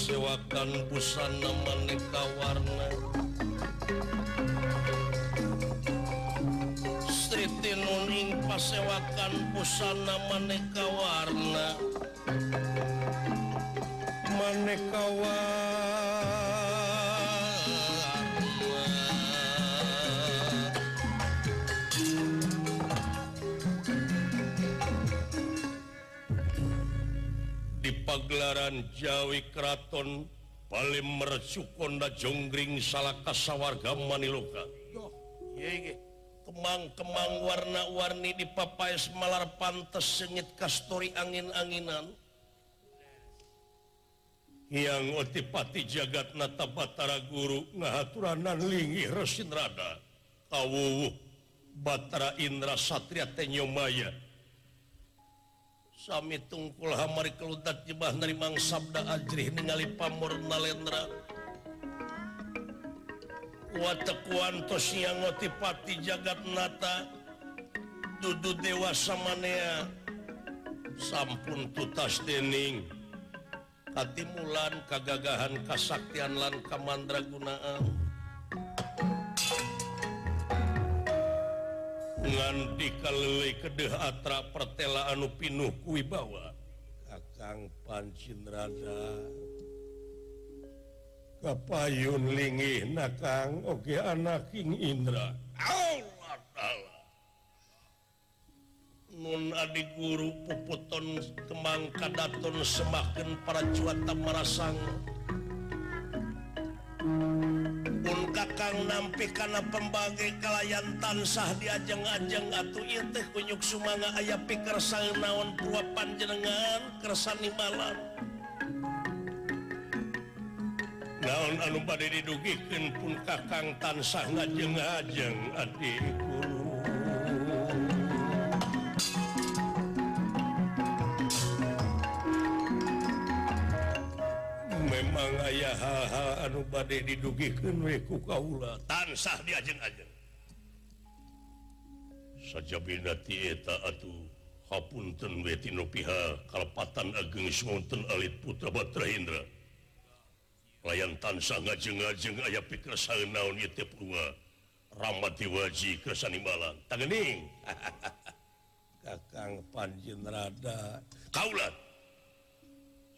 pasewakan busana maneka warna. Siti Nuning pasewakan busana maneka warna. Maneka warna. Di pagelaran Jawi Kraton paling mercukonda jonggring salah kasawarga Maniloka. Kemang-kemang warna-warni di papais Malar pantes sengit kastori angin-anginan. Yang otipati jagat nata Batara Guru ngahaturanan linggih Resin Rada. Kawuwuh Batara Indra Satria Tenyomaya. Sami tungkul hamari keludat jebah narimang sabda ajrih ningali pamur nalendra. Watekuanto siang ngotipati jagat nata. Dudu dewasa manea sampun tutas dening. Katimulan mulan kasaktian lan kamandragunaan. bulan dikali kedeh Atra pertela anu pinuh kuwibawa Kakang Pancinrada Kapayun lingih nakang oge anak King Indra. Allah Allah Nun adik guru puputon kemang kadaton semakin para cuata marasang. orang nampi karena pembagai kalayan tansah diajeng-ajeng atau irtih kunyuk sumanga aya pikir sang naon pua panjenengan kersani malam. Naon anu pada didugikeun pun kakang tansah ngajeng-ajeng adikku aya hal-hal anu badai didugikan weku kaula. Tansah diajeng ajeng. Saja binati eta atuh hapunten wetino piha kalepatan ageng smonten alit putra batra Indra. Layan tansah ngajeng-ajeng aya pikersaeun naon ieu teh purwa. Ramati waji kesanimbalan tangening. Kakang panjen rada. Kaulat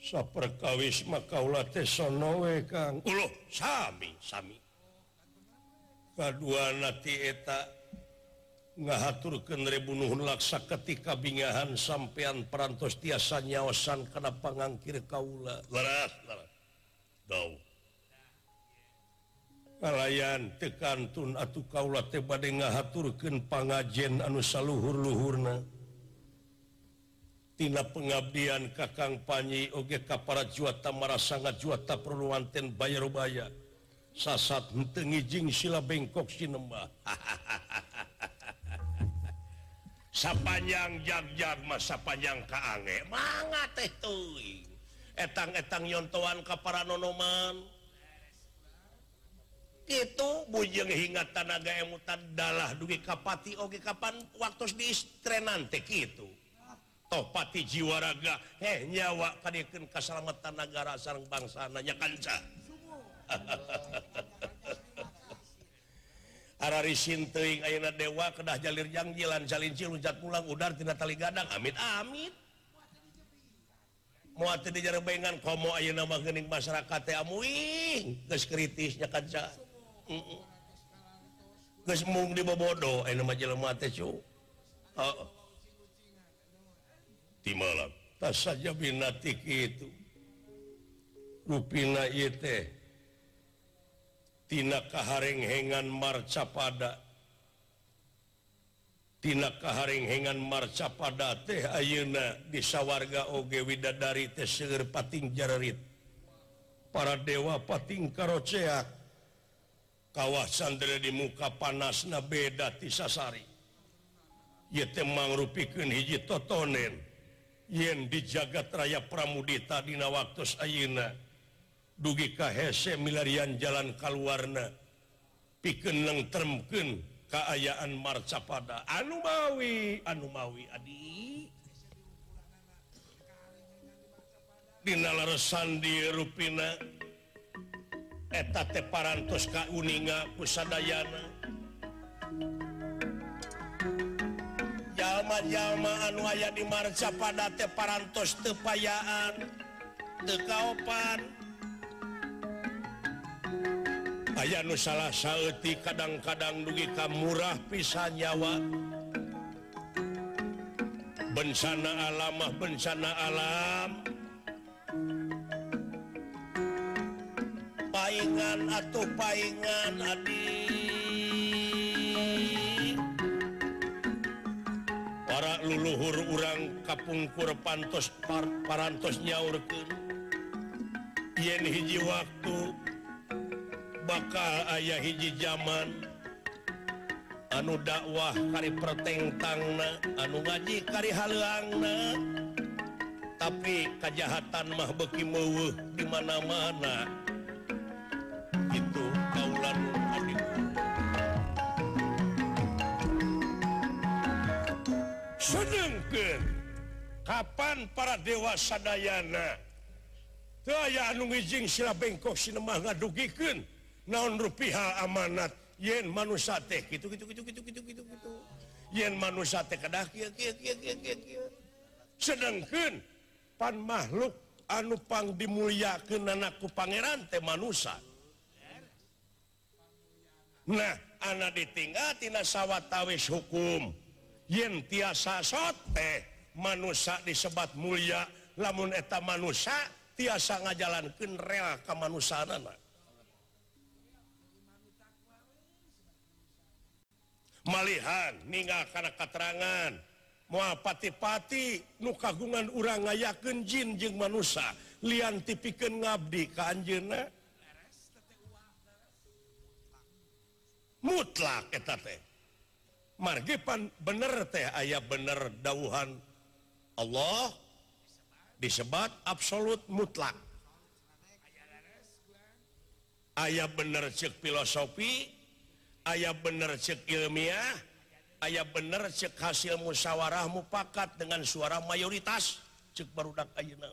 saperkawis makaula sonowe Kang. Sami Sami. Kaduaeta ngahaturken rebunuhun laksa ketika bingahan sampeyan perantos tiasa nyawasan kenapa ngangkir kaula. Laras, laras. kalayan tekantun atuh kaula tebade ngahaturken pangajen anu saluhur-luhurna. tina pengabdian Kakang Panyi oge para juata marah sangat juata perluanten bayarubaya sasat tengijing sila bengkok sinembah sapanjang jagjag masa panjang kaange. Manga teh tuing etang-etang nyontoan kapara nonoman. Itu bujeng hingga tanaga emutan dalah dugi kapati oge kapan waktu di istrenan teh gitu topati jiwaraga eh nyawa kadikeun kasalamatan negara sareng bangsa nanya kanca. Arari sinteuing ayeuna dewa kedah jalir jangjilan salinci luncat pulang udar tina tali gadang. Amit amit. Moal teu dijarebengan komo ayeuna mah geuning masyarakat teh amuing. Geus kritisnya kanca. Geus mung dibobodo ayeuna mah jelema teh cu. Heeh di malam. Tak saja bintik itu teh Tina kaharenghengan marca pada Tina kaharenghengan marca pada teh Ayeuna di sawarga oge widadari teh seger pating jararit para dewa pating karoceak. Kawah dari di muka panas na beda tisasari ieu teh mangrupikeun hiji totonen. yen di jagat raya Pramudita Dina waktu Ayeuna dugi ka hese milarian jalan Kalwarna piken kaayaan termken keayaan mawi Anumawi Anumawi Adi. Dina laresan di Ruina eta teparantos Kauninga Pusadayana. jalma anu aya di marca pada teparantos tepayaan tekaopan aya nu salah sauti kadang-kadang dugi ka murah pisan nyawa. Bencana alamah bencana alam. Paingan atau paingan adi. para leluhur urang kapungkur pantos par parantos nyaurkeun. Yen hiji waktu bakal ayah hiji zaman anu dakwah kari pertengtangna anu ngaji kari halangna tapi kejahatan mah beki di mana-mana. Kapan para dewasa Dayana ayaanjing sila bengkok sinemah ngadugiken naon rupiah amanat? Yen manusia teh gitu yen manusia teh sedangken pan makhluk anupang dimuliakan anakku Pangeran teh manusia. Nah anak ditinggal tina sawwatawis hukum. Yen tiasa sote manusia disebat mulia lamun eta manusia tiasa ngajalankan rela kemanusiaan malihan meninggal karena keterangan mua pati-pati nu kagungan urang ngayaken jin jeung manusia lian tipiken ngabdi ka anjeunna. Mutlak eta teh. Margi pan bener teh aya bener dauhan Allah disebat absolut mutlak. Ayaah bener cek filosofi ayaah bener cek ilmiah ayaah bener cek hasil musyawarah mufakat dengan suara mayoritas. Cek barudak ayeuna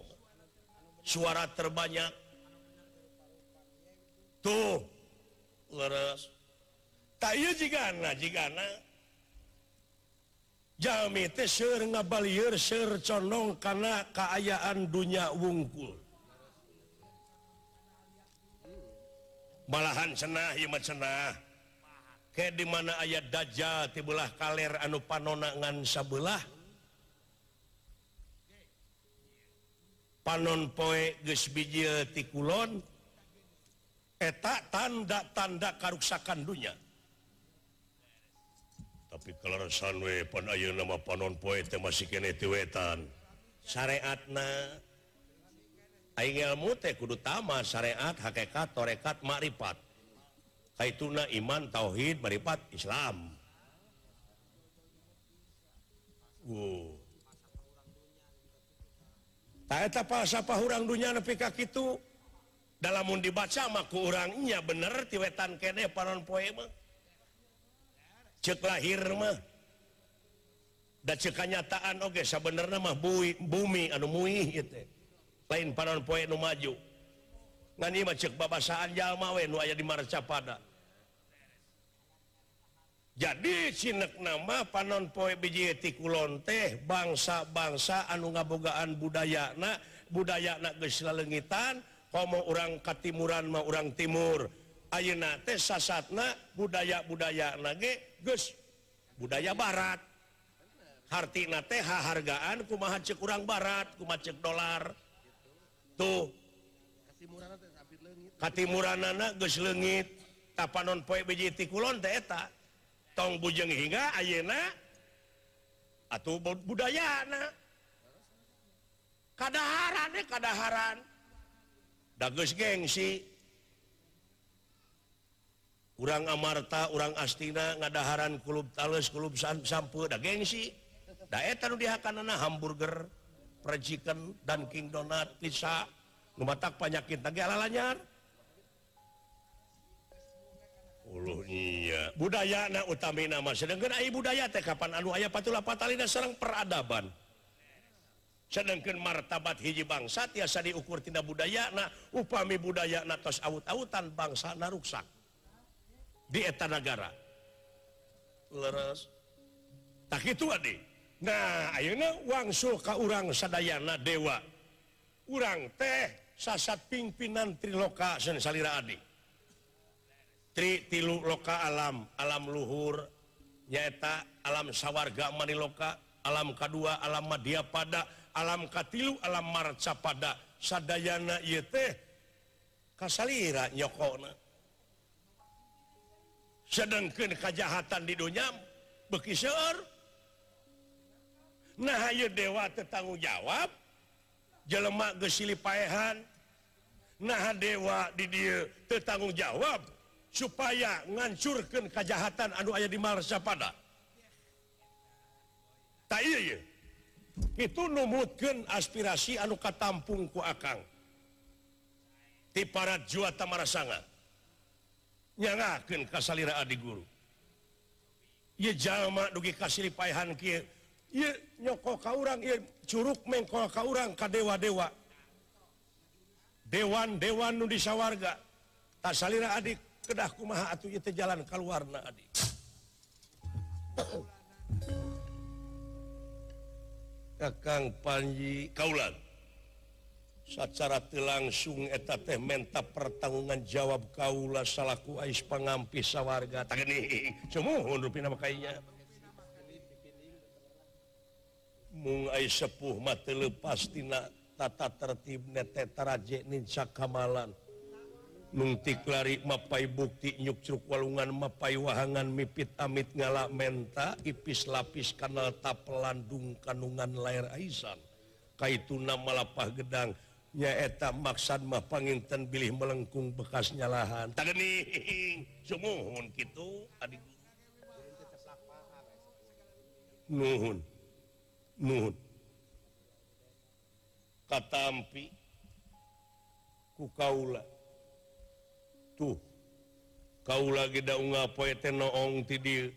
suara terbanyak. Tuh leres. Tak jika jika ngabalir condong karena keayaan dunya wungkul. Malahan cenah imat cenah. Ke dimana ayat dajjal tibelah kaler anu panonangan sabelah panon poe geus tikulon eta tanda-tanda karuksakan dunya. nama panon poe masih kenetan syariatna ilmu teh kudu tama syariat hakikat torekat makrifat kaituna iman tauhid makrifat Islam. Uh. tak pasapa pahurang dunia nepi ka kitu dalamun dibaca mah ku urangnya bener tiwetan kene panon poe eh, mah. cek lahir mah. Dan cek kenyataan oke okay, sebenarnya mah bui, bumi anu muih gitu lain panon poe nu maju. Ngan ieu mah cek babasaan jalma we nu aya di marcapada. Jadi sinek nama panon poe biji tikulon teh bangsa-bangsa anu ngabogaan budayana budayana geus lalengitan komo urang katimuran mah urang timur. Ayeuna teh sasatna budaya-budaya nage Gus budaya barat. Hartina teh hargaan kumaha cek kurang barat kuma cek dolar. Tuh. Katimuranana geus leungit. Tapanon poe beji ti kulon teh eta. Tong bujeng hingga ayeuna atuh budayana. Kadaharan eh kadaharan. Da geus gengsi. urang Amarta urang Astina ngadaharan klub tales klub sampu da gengsi. Nu dihakanana hamburger prejiken dan King Donat pizza. Numatak penyakit lagi ala lanyar. Ulu iya. Budaya na utami nama. Sedangkan ai budaya teh kapan anu aya patula patalina sareng peradaban. Sedangkan martabat hiji bangsa tiasa diukur tina budaya na upami budaya na tos aut-autan bangsa na ruksak. di etanagara tak itu adik nah ayeuna wangsul ka urang sadayana dewa. Urang teh sasat pimpinan triloka sen salira adi. Tri tilu loka alam alam luhur nyaeta alam sawarga maniloka alam kedua alam madia pada alam katilu alam marca pada sadayana ieu teh kasalira nyokona. sedangkan kejahatan di dunia beki nah ieu dewa tetanggung jawab jelemak gesili paehan nah dewa di dia tetanggung jawab supaya ngancurkan kejahatan anu ayah di marsa pada. Tak iya, iya. itu numutkan aspirasi anu katampung ku akang. Di parat jua tamara sangat nyarakan kasalira Adi guru. Jalma dugi kasih payhan nyoko ka Curug mengko ka orang ka dewa-dewa. Dewan-dewan nu disawarga. Kasalira adik kedah kumaha atuh itu jalan keluarna adik Kakang Panji Kaulan. secara langsung eta teh menta pertanggungan jawab Kaula salahku Ais pengampi sawarga. Sepuh mate lepastinatata tertib netetarajekca Kamalan nuntik lari mapai bukti nyukcuk walungan mapai wahangan mipit amit ngalak menta ipis lapis kanal tapelandung kanungan layar Aisan. Kaitu nama lapah gedang dan nyaeta maksad mah panginten bilih melengkung bekasnya lahan tak sumuhun gitu adik nuhun nuhun. Katampi ku kaula. Tuh kaula geda unga poe teh noong ti dieu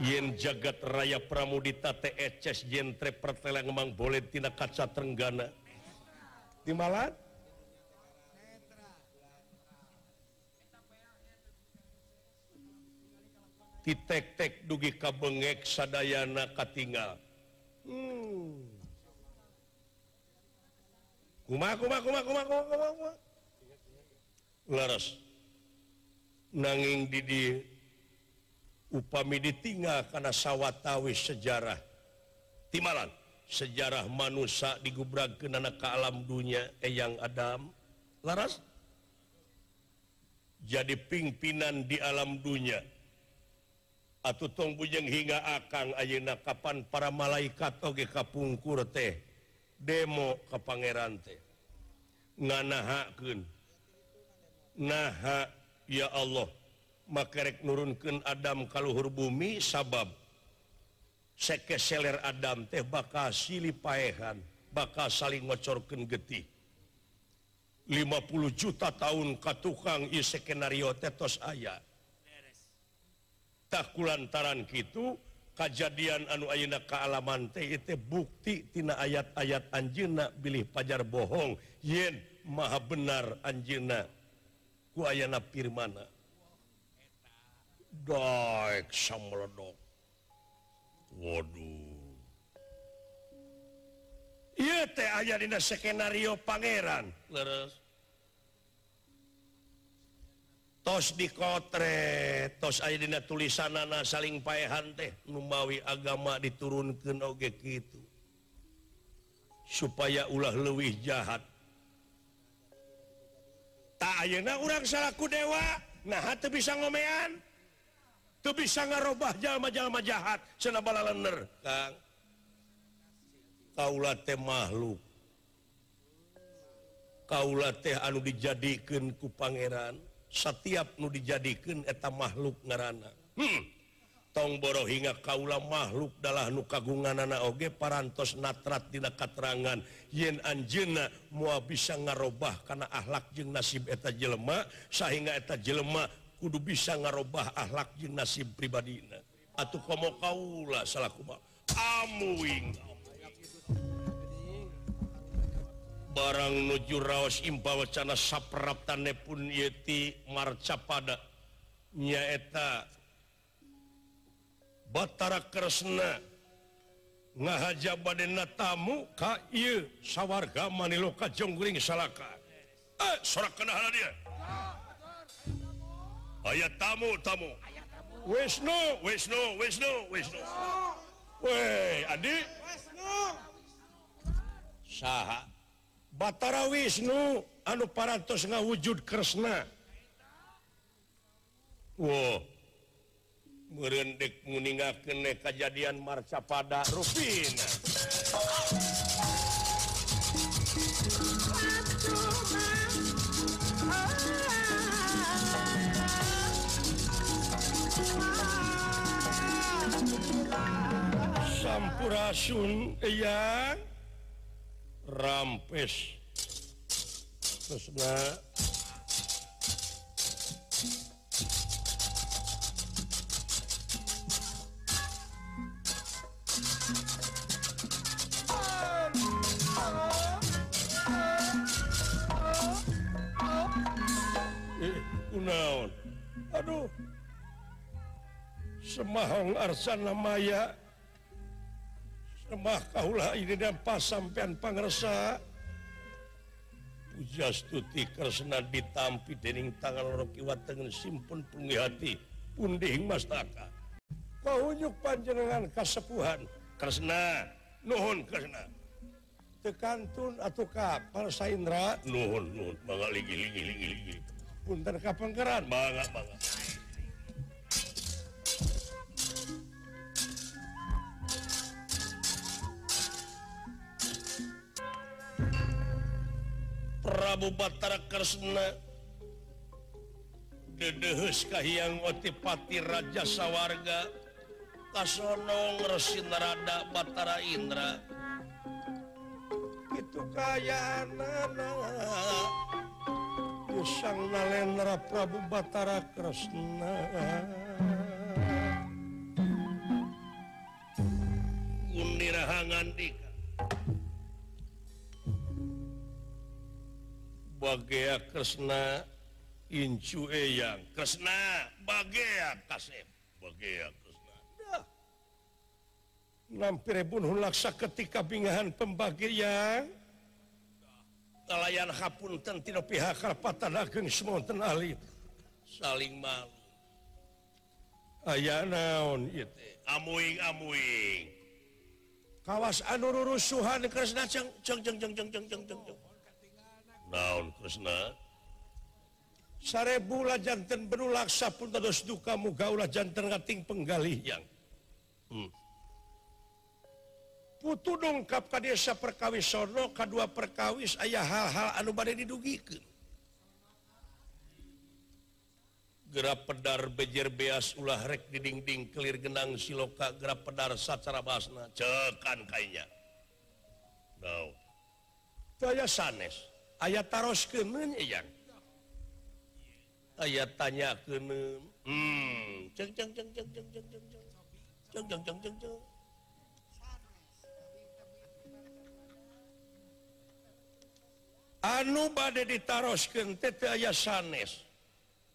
yen jagat raya Pramudita TCS jentre pertelang memang boleh tina kaca Trenggana. Di Malat titek-tek dugi kabengek sadayana katingal. Hmm. kuma kuma kuma kuma kuma kuma kuma. Laras. Nanging didi upami ditinggal karena sawwatawis sejarah. Timalan sejarah manusia digubrak ke nana ke alam dunia eyang Adam. Laras? Jadi pimpinan di alam dunia atau tongbujeng hingga akang ayeuna kapan para malaikat oge kapungkur teh demo ke pangeran teh. Nganahakeun. Naha ya Allah. makarek nurunkan Adam kalluhur bumi sabab seke seller Adam teh bakal silih paehan bakal saling ngocorkan getih. 50 juta tahun Ka tukang skenario tetos aya. Tak lantaran gitu kejadian anu Auna kealaman TT buktitina ayat-ayat Anjina bilih pajar bohong. Yen maha benar Anjina kuayana Firmana. meledok Waduh. Aja skenario Pangeran. Tos di kotre tos aya tulisan nana saling payahan teh. Numawi agama diturunkan oge gitu supaya ulah luwih jahat. Tak ayeuna orang salahku dewa nah bisa ngomean. tuh bisa ngarobah jalma-jalma jahat sana balaner Kang kaula teh makhluk. Kaula teh anu dijadikan ku pangeran setiap nu dijadikan eta makhluk ngarana hmm. tong boro hingga kaula makhluk dalah nu kagungan anak oge parantos natrat dina katerangan yen anjeuna mua bisa ngarobah karena akhlak jeung nasib eta jelema sehingga eta jelema kudu bisa ngarobah akhlak jeung nasib pribadina. Atuh komo kaula salaku amuing. Barang nuju raos impawacana sapraptane pun yeti marca pada nyaeta Batara Kresna. Ngahaja badena tamu ka ieu sawarga Maniloka Jonggring Salaka. Eh, sorak kena dia. ayat tamu tamu Wisnu Wisnu Wisnu Wisnu Weh Adi saha. Batara Wisnu anu parantos ngawujud Kresna. Wow merendek meninggalkan kejadian marcapada Rufina Sampurasun ya rampes. Terus nah. Naon Aduh. Semahong Arsana Maya sampean pangersa Pujastuti Kresna ditampi dening tangan Rocky Watengen simpun pungi hati punding mastaka. Kaunyuk panjenengan kasepuhan Kresna nuhun Kresna. Tekantun atau kapal Saindra nuhun nuhun mangga ligi ligi ligi ligi. Punten kapengkeran mangga mangga. Prabubatararsna dedehkahang otipati Raja sawwarga Kasonong Resinrada Batara Indra. Itu kaya usang Nalendra Prabu Batara Kresna Gundirhangan di Bagea Kresna incu yang Kresna Bagea kasep. Bagea kresna. Dah. Lampirpun hulaksa ketika pingahan pembagian nelayan Hapun tentino pihak Karpatan Ageng semonten alit saling malu. Aya naon itu amuing amuing kawas anu rurusuhan Kresna ceng ceng ceng ceng ceng ceng ceng ceng ceng. daun Kresna sarebula jantan penuh laksa pun terus duka mugaulah jantan ngating penggalih yang. Hmm. putu dongkap ka desa perkawis sono kedua perkawis ayah hal-hal anu badai didugikan. Gerak pedar bejer beas ulah rek di dinding kelir genang siloka gerak pedar sacara basna cekan kayaknya daun no. Daya sanes. aya taros ke eh, ayat tanya ke hmm. anu bad ditarosken aya sanes.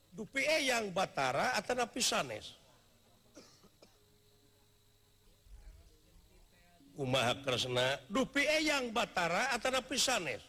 Dupi eh yang Batara atau napi sanes. Umaha Kresna? Dupi eh eyang Batara atau napi sanes.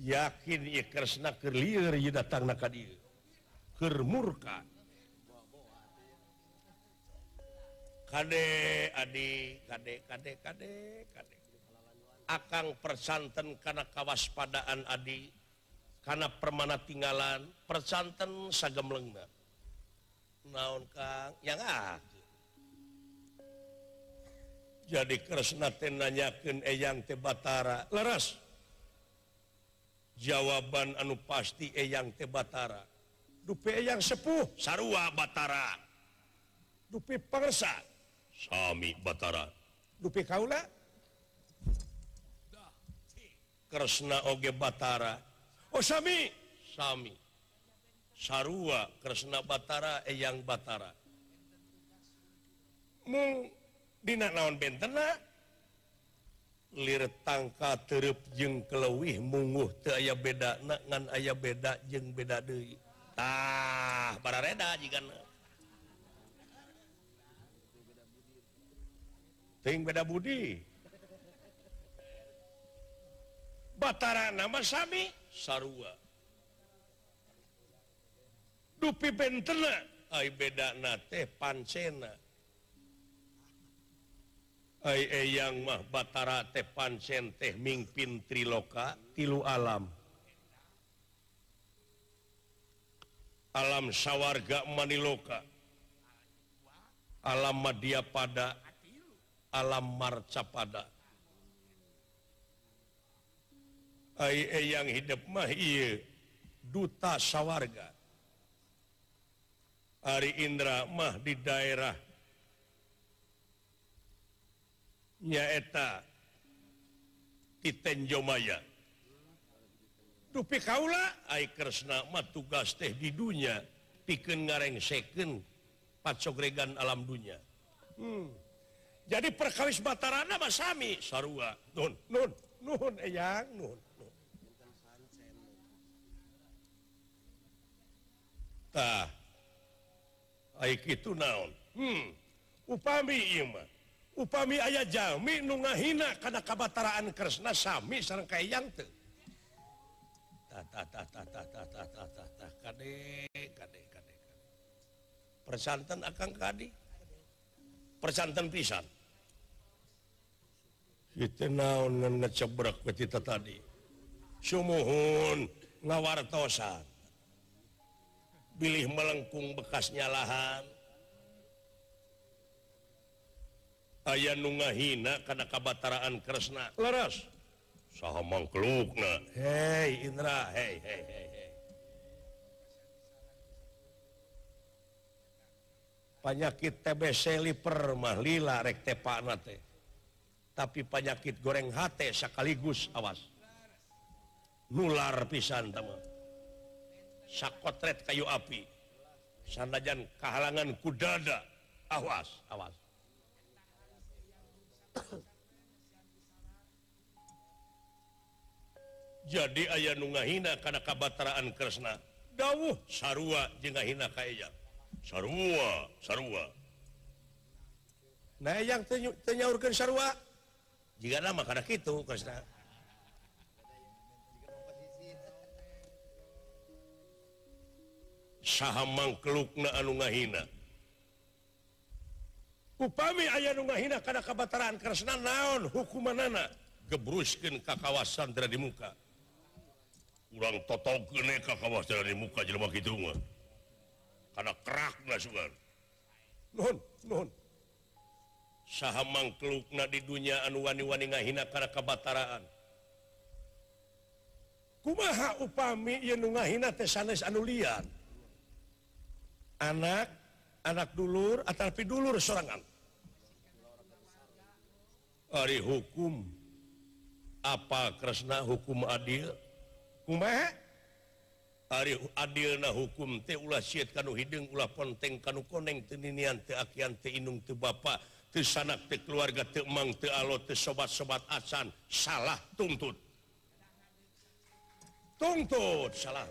yakin Kresnalir datang Kermurka Kadek adik kadek kadek kadek kadek akan persanten karena kawaspadaan Adi karena permana tinggalan persanten sagem lengna naon Kang? Yang ah jadi Kresna nanyakan Eyang Tebatara leres. jawaban anu pasti eyang tebatara dupe yang sepuh. Sarua Batara. Dupi pengersa Sami Batara. Dupi kaula. Kresna oge Batara. Oh Sami. Sami. Sarua Kresna Batara eyang Batara. Mung dina naon bentena? lir tangka terup jeung kelewih mungguh te aya beda ngan aya beda jeung beda deitah para reda jika Ting beda Budi. Batara nama Sami? Sarua. Dupi bentena ay beda nate pancena. Eh, yang mah Batara tepan sente mingpin triloka tilu alam. Alam sawwarga maniloka. Alam media pada alam marca pada eh, yang hidup mah duta sawwarga Ari Indra mah di daerah nyaeta titenjomaya dupi Kaula Kresna tugas teh di dunia piken ngareng second pacogregan alam dunia hmm. jadi perkawis Batarana Masami Sarua. Nun, nun, nun, eyang, nun, Tah, aik itu naon? Hmm. upami imah upami ayah Jami nu ngahina karena kabataraan Kresna sami sareng kayang teu. Persantan akan kadi. Persantan pisan. Kita naon ngecebrak kita tadi. Sumuhun ngawartosan. Bilih melengkung bekasnya lahan. aya nu ngahina karena kabataraan Kresna leras mangkluk hey Indra. Hey, hey, hey, panyakit TBC lipermah lila rek tepaknate tapi panyakit goreng hate sekaligus awas. Nular pisan teman sakotret kayu api. Sanajan kehalangan kudada. Awas awas. jadi ayah nungahina karena kabataraan Kresna dawuh. Sarua jeung ngahina ka sarua sarua. Nah yang tenyaurkan sarua. Jika nama karena kitu Kresna saha mangkelukna anu ngahina. upami aya nu ngahina karena kebataran Kresna naon hukuman anak ka ke kawasan di muka. Kurang total ka ke kawasan di muka jelma gitu mah. Karena kerak nggak sugan non non saha mangklukna di dunia anu wani-wani ngahina karena kebataraan kumaha upami yang ngahina teh sanes anu lian? Anak anak dulur tapi dulur serangan hari hukum. Apa Kresna hukum adil? Uma hari adil nah hukum teh ulah hidung ulah ponteng kanu koneng teninian teu akian teu bapak teu bapa teu sanak teu keluarga teu emang teu alo teu sobat-sobat acan salah tuntut. Tuntut salah.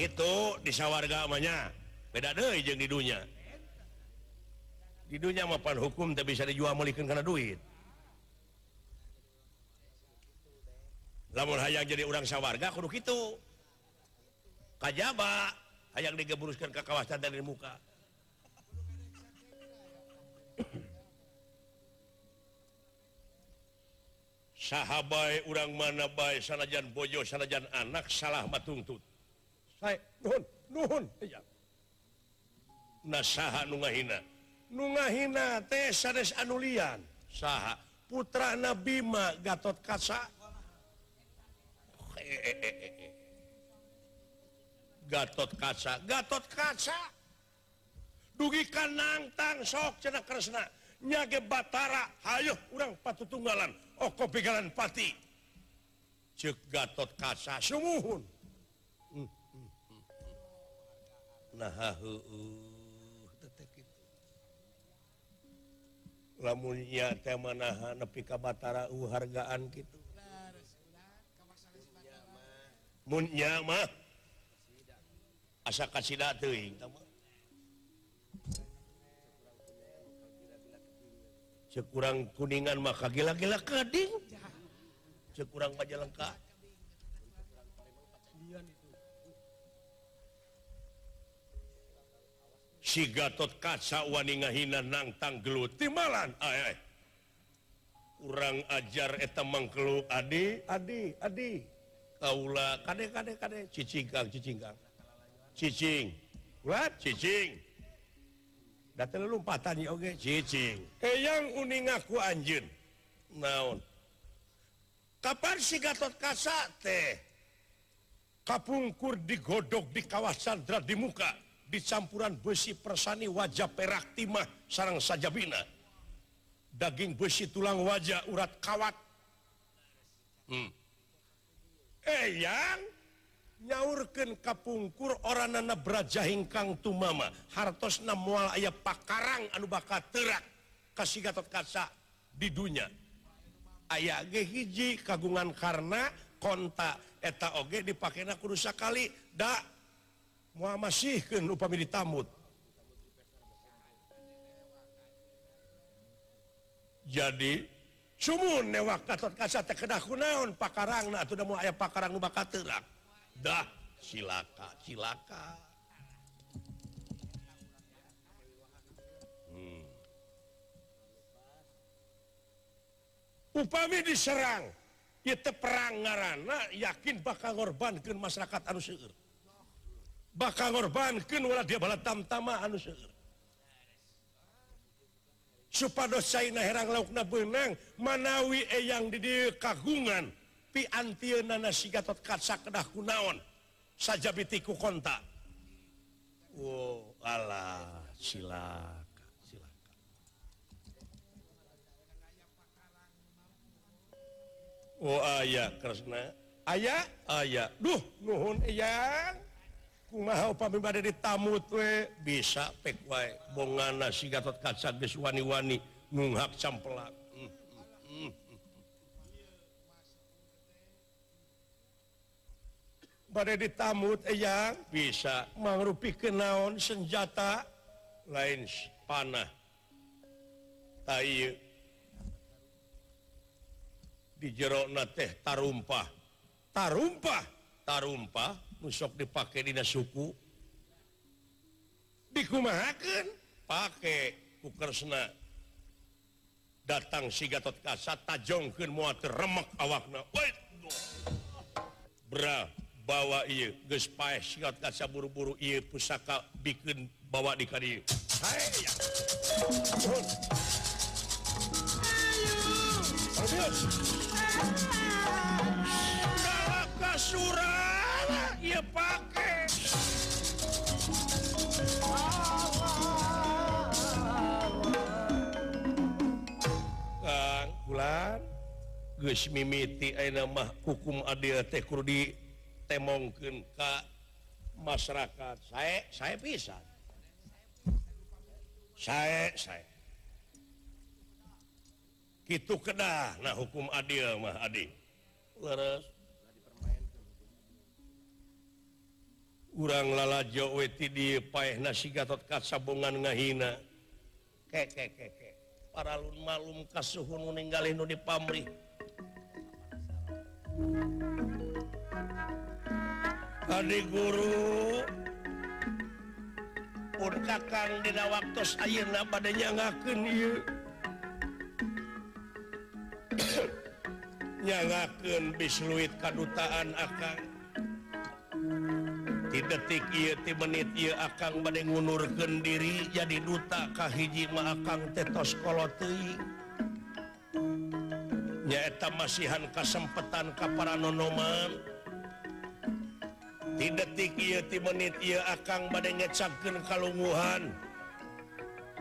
Itu disawarga amanya beda yang didunya didunya mapan hukum tak bisa dijual melikin karena duit. Lamun hayang jadi orang sawarga kudu gitu kajaba hayang digeburuskan ke kawasan dari muka. Sahabat orang mana baik sanajan bojo sanajan anak salah matungtut saya nuhun nuhun. Iya. nasahanhinahinahinan sah putra Nabima Gatot Kasa saha. Putra nabi ma Gatot kaca. Gatot kaca. Dugi kanangtang sok cena Kresna nyage Batara. Hayuh urang patu tunggalan Oko pegalan pati. Cek Gatot kaca. Sumuhun. Hmm, hmm, hmm. nah uh, uh. lamunnya temanahan nepi ka batara uhargaan gitu munya mah. Asa kasida teuing cekurang kuningan maka gila-gila kading. Cekurang majalengka. sigatot kaca Waningahinan nangtang gelutimalan kurang ajar etam mangkelu Adi Adi Adi. Kaula kade kade kade. Cicingkang cicingkang cicing what? Cicing. Datang lompatan ya okay. cicing. Eyang uning aku anjun naon? Kapan si Gatot Kaca teh? Kapungkur digodok di kawasan Dradimuka. dicampuran besi persani wajah perak timah sarang sajabina daging besi tulang wajah urat kawat. Hmm. eh yang nyaurkan kapungkur orang nana beraja hingkang tumama. Hartos mual ayah pakarang anu bakat terak kasih gatot kaca di dunia ayah gehiji kagungan karena kontak eta oge dipakai na kurusa kali dak masihkan upami tamut jadi cum newak naon pakarang udah mau aya pakarang dah silaka silaka hmm. upami diserang itu perang ngaran yakin bakal ngorbankan masyarakat harus bakal ngorbankan wala dia bala tamtama anu seueur. Supados saena herang laukna beunang manawi eyang di kagungan piantieuna na si Gatot Kaca kedah kunaon saja bitiku kontak wow alah silakan silakan. Oh aya kresna aya aya duh nuhun eyang. mau di tamu we. Bisa pek wae. Bongana si Gatot Kaca geus wani-wani nunghak campelak hmm, hmm, hmm, Bade. Badai ditamut eh, eyang bisa. Mangrupi kenaon senjata? Lain panah. Tai di jero teh tarumpah. Tarumpah, tarumpah? musok dipakai Di suku dikumahakan pakai kukersna datang si Gatot kasat tajongkan muat remek awakna. Bra bawa iya geus paeh si Gatot Kasa buru-buru iya pusaka bikin bawa di kadi hayya Ayo. ya pakai. Bulan. Guys mimiti mah hukum Adil tehkur di temongken ke masyarakat. Saya saya bisa saya saya gitu kedah nah hukum Adil mah adik leres. urang lalajo weti di paeh nasi gatot kasabungan ngahina. Keke para lun malum kasuhun meninggalin nu di pamrih Adi guru. Pun kakang dina waktu ayeuna badanya nyangakeun ieu. Nyangakeun bisluit kadutaan akang. di detik ti menit akan badai ngunurkan diri jadi duta kahiji ma akang nyaeta masihan kesempatan kapara nonoman di detik ti menit ia akan badai ngecapkan kalunguhan.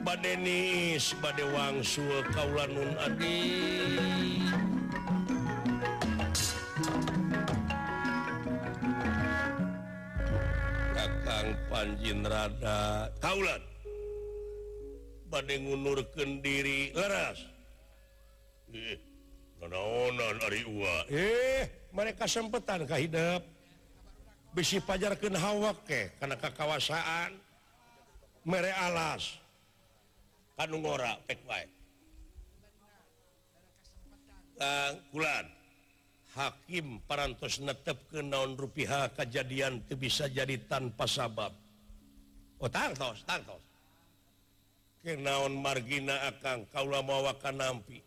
Badai nis badai kaulanun adi. Anjinrada Kaulan uh, bade ngunurken diri leras. Eh, eh mereka sempetan kahidap besi pajarkan hawak ke karena kekawasaan mere alas. Kanung ora pek baik bulan Hakim parantos netep ke naon rupiah kejadian itu bisa jadi tanpa sabab. Oh, otartos tartos kenaon margina akan kaula mawa nampi.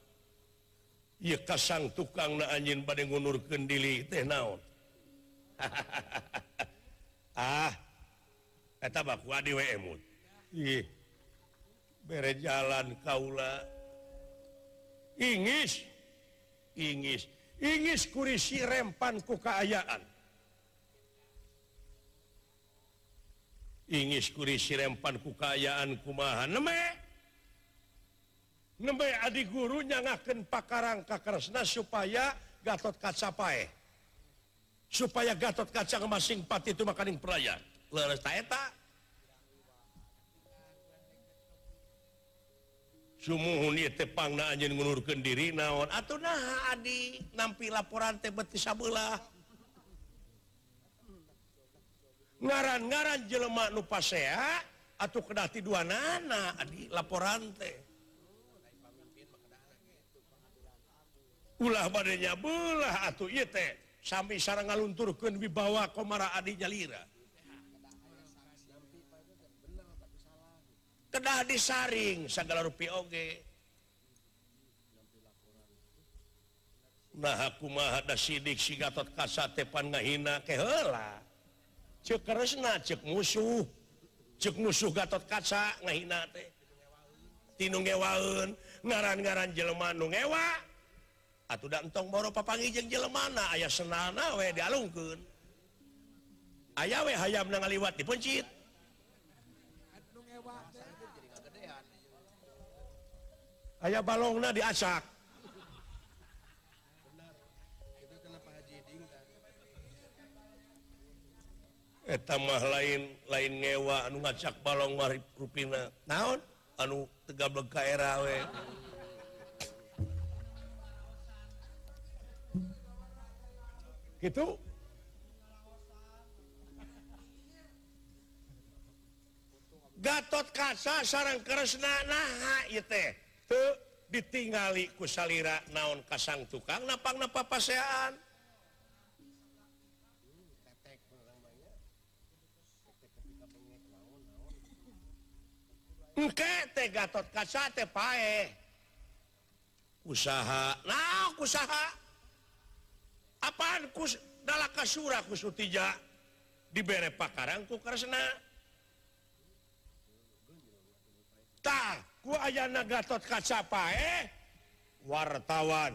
Ia kasang tukang na anjin bade ngunur kendili teh naon. Ah eta baku adi we emut. Ih bere jalan kaula. Ingis ingis ingis kurisi rempan ku kaayaan. ingiskuri sirempan kukayaan kumahan nembe adik guru nyangaken pakarang karesna supaya Gatot kacapae supaya Gatot kaca masing pat itu makaning peraya. Leeta sumuhuni tepang pangna anjeun ngulurkan diri naon? Atau nah adi nampi laporan teh betis sabelah. ngaran-garan jelemak nupasea atau kedati dua nana di laporan teh. Ulah badannya belah atau iya teh. Sampai sarang ngalunturkan wibawa komara adi jalira. Kedah disaring segala rupi oge. Nah aku mah ada sidik si gatot kasat tepan ngahina na cek musuh. Cek musuh Gatot kaca tinungwaun ngaran-garan ngewa. Atuh da entong boro papangi jeng Jelemana aya senana we dialungkeun. Aya we hayam ngaliwat dipencit. Aya balongna diacak. etamah lain lain ngewa anu ngacak balong warip ruina naon? Anu tegableg we. Gitu. Gatot kaca sarang Kresna naha teh. Teu ditingali ku salira naon kasang tukang napang napapasean Gatot kasate pae. Usaha nah usaha apaan kus dalaka kasura kusutija? Dibere pakarang ku kresna. tak ku ayana Gatot kaca pae. Wartawan.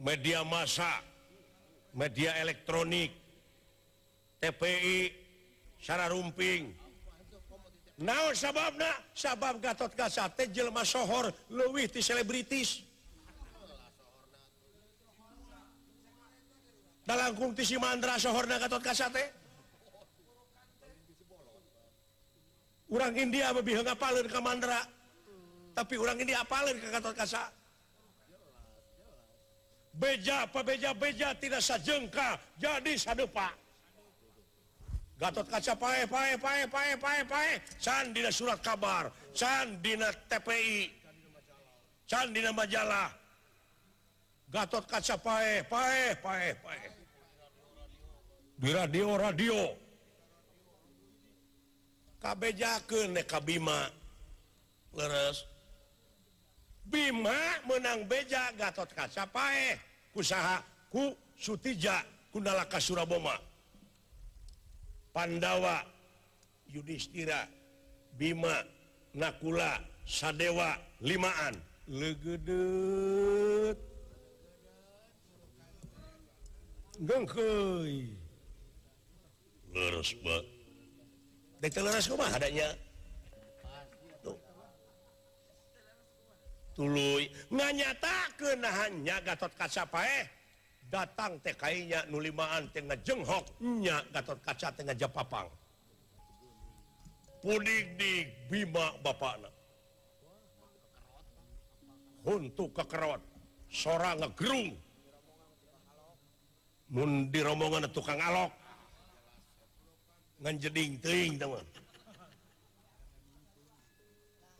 Media massa. Media elektronik. TPI Sara rumping. Na sabab sabab Gatot Kasate Jelma sohor luwih ti selebritis. Dalam ti si mantra sohorna Gatot Kasate? Orang India lebih ngapalin ke mandra tapi orang India apalin ke Gatot beja apa beja beja tidak sajengka jadi sadepa. Gatot kaca pae pae pae pae pae pae. Can dina surat kabar can dina TPI can dina majalah. Gatot kaca pae pae pae pae. Di radio. Radio kabejakeun nek Bima. Leres. Bima menang beja Gatot kaca pae kusaha ku Sutija Kundalaka Suraboma. Pandawa Yudhistira Bima Nakula Sadewa limaan. Legede gengkoi leres dek adanya? Tuluy. Nganyatakeun Gatot Kaca pae. datang TKnya nulimaan Tengah jenghoknya Gatot kaca Tengah Japapang Pudik di Bima Bapak untuk kekerot seorang ngegerung. Mun di rombongan tukang alok. Ngan jeding ting teman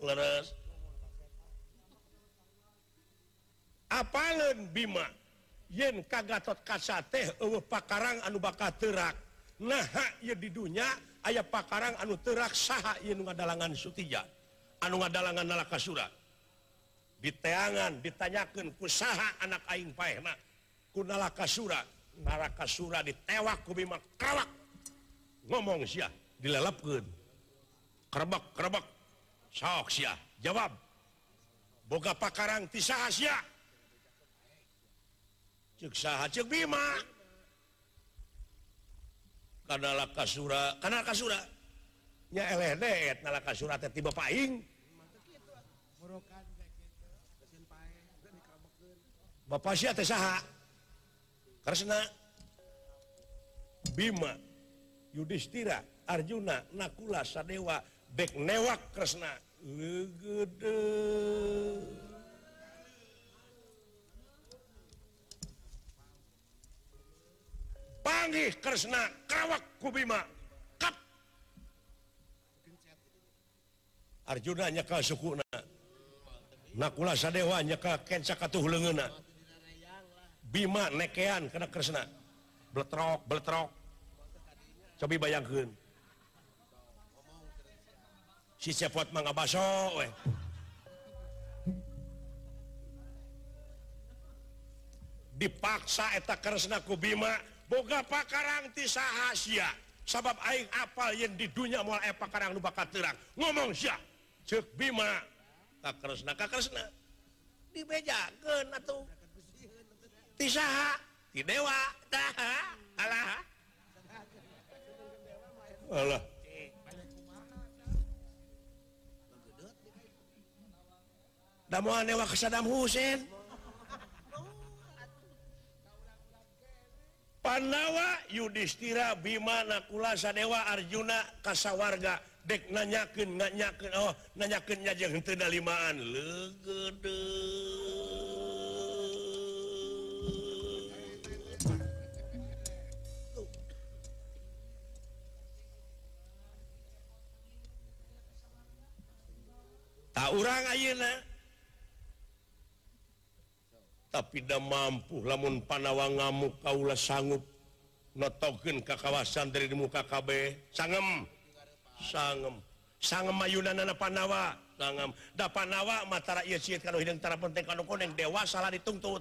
leres. Apalan Bima? yen kagatot kaca teh pakarang anu baka terak. Nah didunya ayaah pakarang anu terak saha dalangan sutija anu ngadalangan nalaka surat diteangan ditanyakan usaha anak aing panak kunalaka surat naraka surat ditewak ku bima kalak ngomong sia dilalapkan kerebak kerebak sok sia jawab. Boga pakarang tisaha siah ceksaha cek Bima. Karena kasura karena kasuranya LED kasura tiba paing. Bapak si saha? Karena Bima Yudhistira Arjuna Nakula Sadewa Bek Newak Kresna gede panggih Kresna kawak kubima kap. Arjuna nyeka sukuna. Nakula sadewa nyaka kenca katuh leungeuna Bima nekean kena Kresna. Bletrok bletrok. Coba bayangkeun. Si cepot mangga baso weh. Dipaksa eta Kresna ku Bima. boga pakarangtis rahasia sabab aing apal yang di dunia mau pakarang nu bakat terang. Ngomong sia cek bima. Kakresna kakresna dibejakeun atuh. Ti saha ti dewa. Dah alah. Alah. Damuan dewa ke Saddam Hussein. Pandawa Yudhistira Bimanakulaasa Dewa Arjuna kasawarga. Dek nanyakeun nganyakeun Oh nanyakennya limaan tak orang Ayeuna tapi tidak mampu lamun panawa ngamuk Kaula sanggup. Notoken ke kawasan dari di muka KB. Sangem. Sangem. Sangem mayunan anak Panawa. Sangem. Da Panawa mata rakyat sih kalau hidang tara penting kalau koneng. Dewa salah dituntut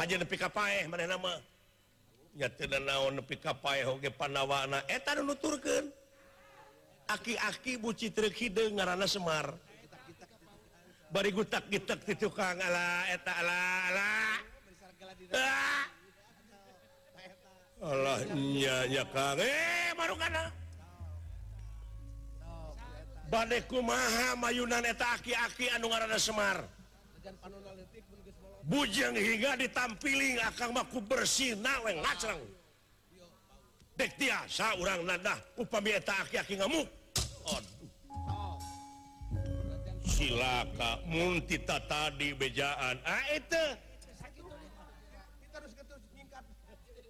aja nepi kapaeh mana nama ya tidak naon nepi kapaeh oge Panawa na. Eta nuturkan aki-aki buci trek hidung ngarana Semar. bari gutak gitak ti tukang ala eta ala ala. Ah! Allah nya nya kang. Eh baru kana ah? bade kumaha mayunan eta aki-aki anu ngaranna Semar. Bujang hingga ditampiling akang mah ku bersih naweng ngacrang dek tiasa urang nadah upami eta aki-aki ngamuk. Oh silaka muntita tadi bejaan. Ah, itu.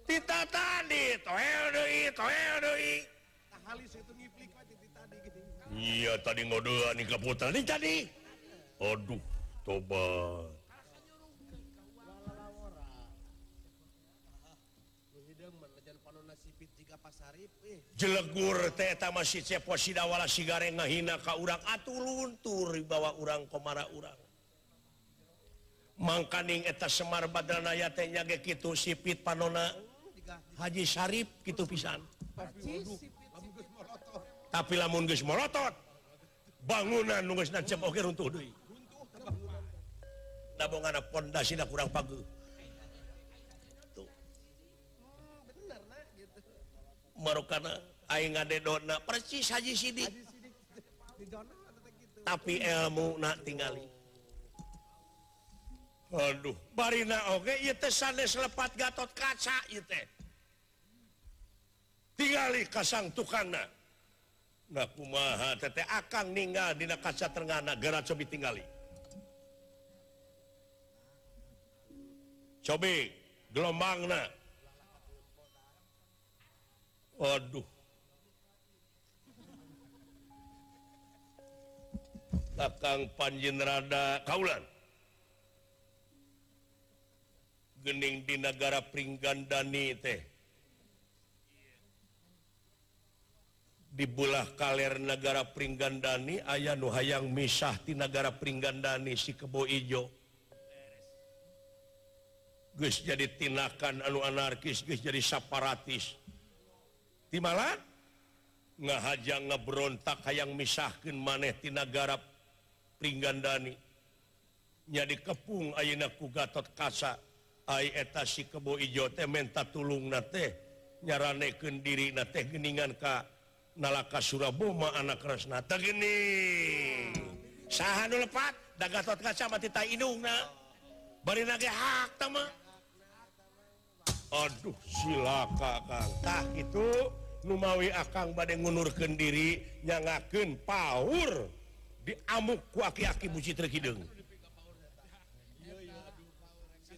Tita tadi toel deui toel deui halis ngiplik tadi gitu iya tadi ngodoan nih kaputra nih tadi. Aduh tobat jelegur teta masih cepo sidawala ngahina ka urang. Atuh luntur dibawa urang komara urang. Mangkaning eta Semar Badranaya teh nyage kitu sipit panona. Haji Syarif gitu pisan. Tapi lamun geus morotot bangunan nu geus nancep oge runtuh deui. Pondasina kurang paguh Marokana persis Haji Sidik. Tapi ilmu nak tinggali Aduh Barina oge lepat gatot kaca ite. tinggali kasang tukana. Nah kumaha tete akan ninggal dina kaca terngana gara cobi tinggali cobi gelombangna. Waduh. Takang Panjenrada Kaulan. Gening di negara Pringgandani teh. Dibulah kaler negara Pringgandani ayah nu hayang misah di negara Pringgandani si kebo ijo. Gus jadi tindakan anu anarkis Gus jadi separatis di malah ngahaja ngebrontak hayang misahkan manehtinagara Pringgandani. Jadi kepung Ainaku Gatot kasa etasi kebo ijo minta tulung nyaraneken diri geningan Ka nalaka Suraboma anak Resna geni sah lepat? Gatot kaca mati Aduh silakatah itu. Numawi akan bad ngunurkan diri nyangaken power diamuk ku aki-aki buci terkideng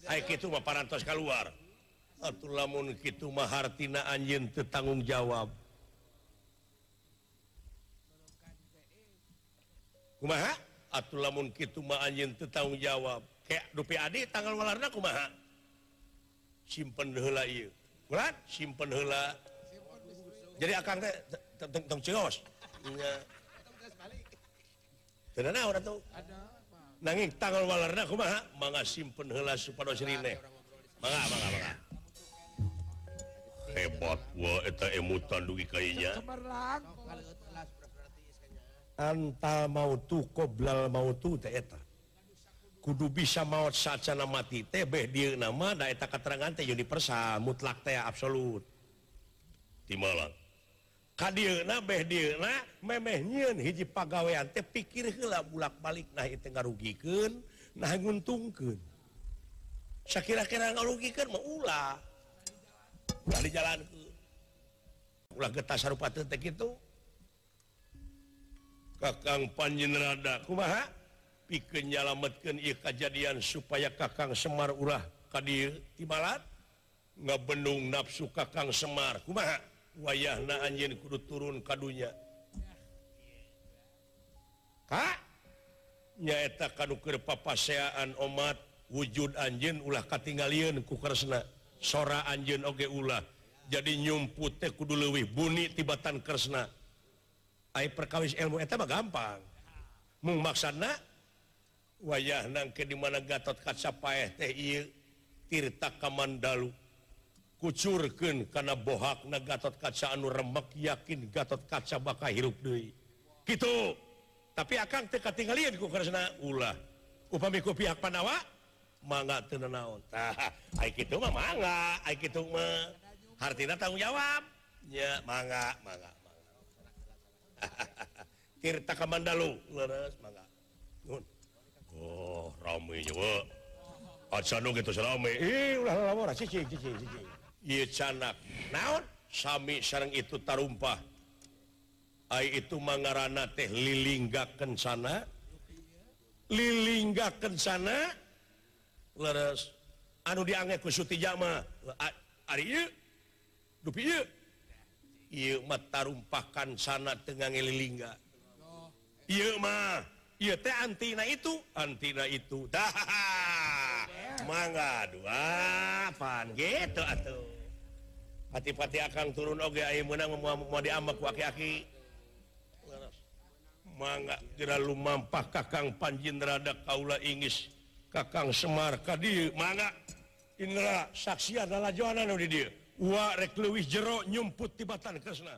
itu paras keluar Atuh lamun kitu mah hartina anjeun teu tanggung jawab. Kumaha? Atuh lamun kitu mah anjeun teu tanggung jawab. Kayak dupi adik tanggal walarna kumaha? Simpen heula ieu. Urat simpen heula jadi akan teh tentang cios. Tidak nah orang tuh nanging tanggal walarna kumaha? Mangga simpen heula supados rine. Mangga mangga mangga. Hebat wa eta emutan dugi kayanya antal mautu qoblal mautu teh eta. Kudu bisa maut sacana mati teh beh dieu nama da eta keterangan teh universal mutlak teh absolut. Di Malang hiji pegawaian pikir bulak-balik nah itu ngarugikeun nah nguntungkeun. Saya kira-kira mah mau ulah ulah di jalan ulah getah sarupa tetek itu kakang panjenrada kumaha? Pikeun nyalametkeun ieu kejadian supaya kakang Semar ulah kadieu dieu ngabendung nafsu kakang Semar. Kumaha? wayahna anjin kudu turun kadunya Kak nyaeta kadukir papaseaan omat wujud anjin ulah katinggalian ku kresna sora anjin oge ulah. Jadi nyumput teh kudu leuwih buni tibatan kresna ai perkawis ilmu eta mah gampang. Mung maksana wayah nangke di mana gatot kaca paeh teh ieu tirta kamandalu. kucurken karena bohak na Gatot kaca anu remek yakin Gatot kaca bakal hirup Dei gitu. Tapi akan teka tinggalin ku karena ulah. Upamiku pihak panawa mangga teu naon tah ai mah mangga ai mah. Hartina tanggung jawab. Nya mangga mangga Tirta Kamandalu. Leres mangga. Nun oh rame juga. Acan gitu serame. Ih ulah lamor cici cici cici naon? Sami sarang itu tarumpah. Ay itu mangarana teh lilinggaken sana. Lilinggaken sana. Leres. Anu diangge ku Suti Jama. Ari dupi ieu. Mah tarumpahkan sana tengah lilingga. Iya mah ieu teh antina itu. Antina itu. Dah. Mangga dua pan gitu atuh. hati-pati akan turun oge okay, menang mau diambak waki-aki mangga jera lumampah kakang panjin rada kaula ingis kakang semar kadi mangga indra saksi adalah johanan di dia. Wa rek leuwih jero nyumput tibatan kresna.